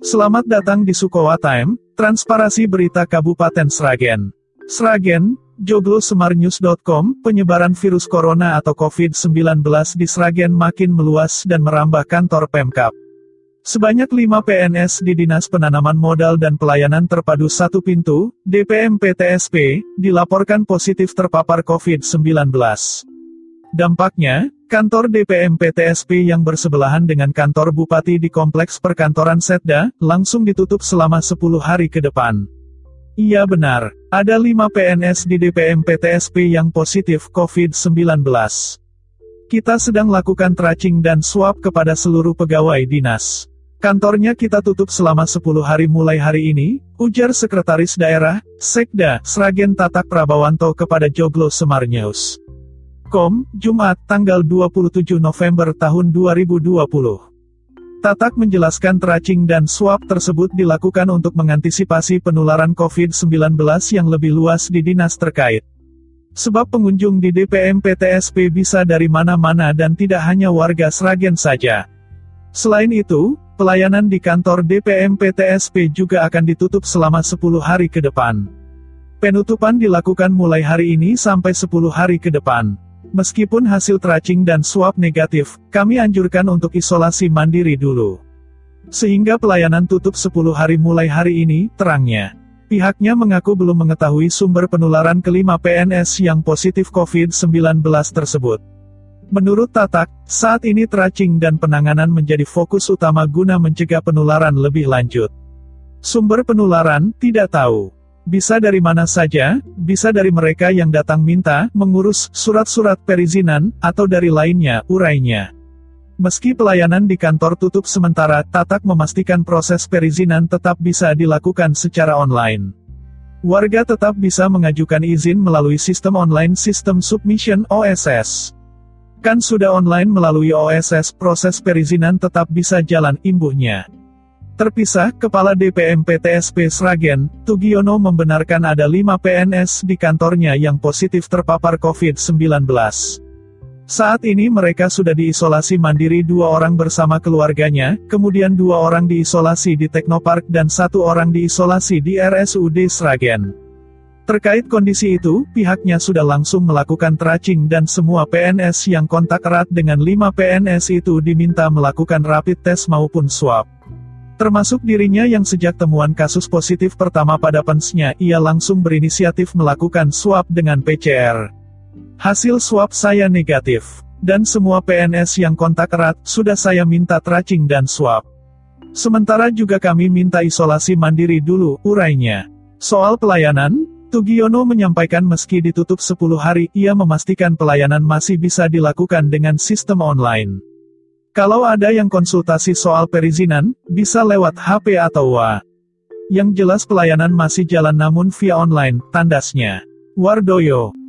Selamat datang di Sukowa Time, transparasi berita Kabupaten Sragen. Sragen, joglosemarnews.com, penyebaran virus corona atau COVID-19 di Sragen makin meluas dan merambah kantor Pemkap. Sebanyak 5 PNS di Dinas Penanaman Modal dan Pelayanan Terpadu Satu Pintu, DPMPTSP, dilaporkan positif terpapar COVID-19. Dampaknya, kantor DPMPTSP yang bersebelahan dengan kantor Bupati di Kompleks Perkantoran Setda, langsung ditutup selama 10 hari ke depan. Iya benar, ada 5 PNS di DPMPTSP yang positif COVID-19. Kita sedang lakukan tracing dan swab kepada seluruh pegawai dinas. Kantornya kita tutup selama 10 hari mulai hari ini, ujar Sekretaris Daerah, Sekda, Sragen Tatak Prabawanto kepada Joglo Semar News. Kom, Jumat, tanggal 27 November tahun 2020. Tatak menjelaskan tracing dan swab tersebut dilakukan untuk mengantisipasi penularan COVID-19 yang lebih luas di dinas terkait. Sebab pengunjung di DPM PTSP bisa dari mana-mana dan tidak hanya warga Sragen saja. Selain itu, pelayanan di kantor DPM PTSP juga akan ditutup selama 10 hari ke depan. Penutupan dilakukan mulai hari ini sampai 10 hari ke depan. Meskipun hasil tracing dan swab negatif, kami anjurkan untuk isolasi mandiri dulu. Sehingga pelayanan tutup 10 hari mulai hari ini, terangnya. Pihaknya mengaku belum mengetahui sumber penularan kelima PNS yang positif COVID-19 tersebut. Menurut Tatak, saat ini tracing dan penanganan menjadi fokus utama guna mencegah penularan lebih lanjut. Sumber penularan, tidak tahu. Bisa dari mana saja, bisa dari mereka yang datang minta, mengurus, surat-surat perizinan, atau dari lainnya, urainya. Meski pelayanan di kantor tutup sementara, Tatak memastikan proses perizinan tetap bisa dilakukan secara online. Warga tetap bisa mengajukan izin melalui sistem online Sistem Submission OSS. Kan sudah online melalui OSS, proses perizinan tetap bisa jalan, imbuhnya. Terpisah, Kepala DPM PTSP Sragen, Tugiono membenarkan ada 5 PNS di kantornya yang positif terpapar COVID-19. Saat ini mereka sudah diisolasi mandiri dua orang bersama keluarganya, kemudian dua orang diisolasi di Teknopark dan satu orang diisolasi di RSUD Sragen. Terkait kondisi itu, pihaknya sudah langsung melakukan tracing dan semua PNS yang kontak erat dengan 5 PNS itu diminta melakukan rapid test maupun swab. Termasuk dirinya yang sejak temuan kasus positif pertama pada pensnya, ia langsung berinisiatif melakukan swab dengan PCR. Hasil swab saya negatif. Dan semua PNS yang kontak erat, sudah saya minta tracing dan swab. Sementara juga kami minta isolasi mandiri dulu, urainya. Soal pelayanan, Tugiono menyampaikan meski ditutup 10 hari, ia memastikan pelayanan masih bisa dilakukan dengan sistem online. Kalau ada yang konsultasi soal perizinan, bisa lewat HP atau WA. Yang jelas pelayanan masih jalan namun via online, tandasnya. Wardoyo